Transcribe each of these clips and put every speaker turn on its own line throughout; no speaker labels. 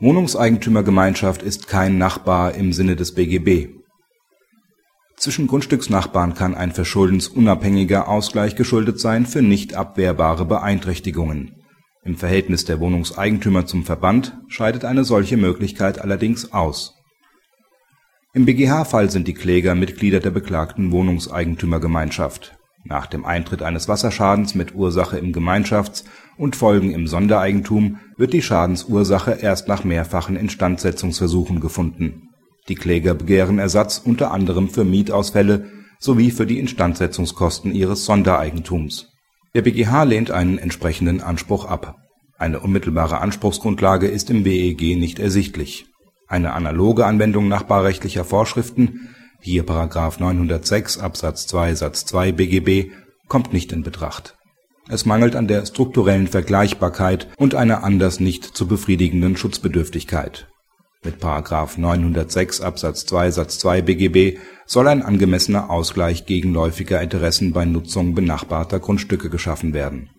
Wohnungseigentümergemeinschaft ist kein Nachbar im Sinne des BGB. Zwischen Grundstücksnachbarn kann ein verschuldensunabhängiger Ausgleich geschuldet sein für nicht abwehrbare Beeinträchtigungen. Im Verhältnis der Wohnungseigentümer zum Verband scheidet eine solche Möglichkeit allerdings aus. Im BGH-Fall sind die Kläger Mitglieder der beklagten Wohnungseigentümergemeinschaft. Nach dem Eintritt eines Wasserschadens mit Ursache im Gemeinschafts - und Folgen im Sondereigentum wird die Schadensursache erst nach mehrfachen Instandsetzungsversuchen gefunden. Die Kläger begehren Ersatz unter anderem für Mietausfälle sowie für die Instandsetzungskosten ihres Sondereigentums. Der BGH lehnt einen entsprechenden Anspruch ab. Eine unmittelbare Anspruchsgrundlage ist im BEG nicht ersichtlich. Eine analoge Anwendung nachbarrechtlicher Vorschriften (hier § 906 Abs. 2 Satz 2 BGB) kommt nicht in Betracht. Es mangelt an der strukturellen Vergleichbarkeit und einer anders nicht zu befriedigenden Schutzbedürftigkeit. Mit § 906 Abs. 2 Satz 2 BGB soll ein angemessener Ausgleich gegenläufiger Interessen bei Nutzung benachbarter Grundstücke geschaffen werden.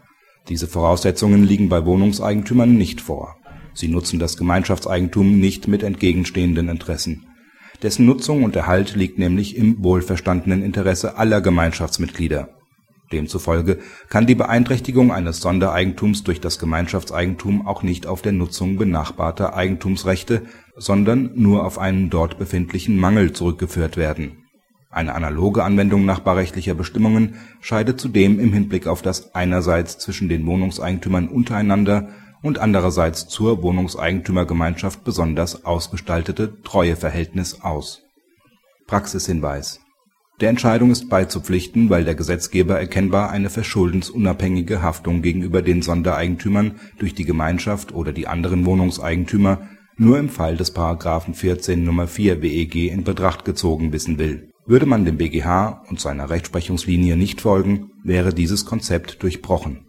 Diese Voraussetzungen liegen bei Wohnungseigentümern nicht vor. Sie nutzen das Gemeinschaftseigentum nicht mit entgegenstehenden Interessen. Dessen Nutzung und Erhalt liegt nämlich im wohlverstandenen Interesse aller Gemeinschaftsmitglieder. Demzufolge kann die Beeinträchtigung eines Sondereigentums durch das Gemeinschaftseigentum auch nicht auf der Nutzung benachbarter Eigentumsrechte, sondern nur auf einen dort befindlichen Mangel zurückgeführt werden. Eine analoge Anwendung nachbarrechtlicher Bestimmungen scheidet zudem im Hinblick auf das einerseits zwischen den Wohnungseigentümern untereinander und andererseits zur Wohnungseigentümergemeinschaft besonders ausgestaltete Treueverhältnis aus. Praxishinweis Der Entscheidung ist beizupflichten, weil der Gesetzgeber erkennbar eine verschuldensunabhängige Haftung gegenüber den Sondereigentümern durch die Gemeinschaft oder die anderen Wohnungseigentümer nur im Fall des § 14 Nr. 4 BEG in Betracht gezogen wissen will. Würde man dem BGH und seiner Rechtsprechungslinie nicht folgen, wäre dieses Konzept durchbrochen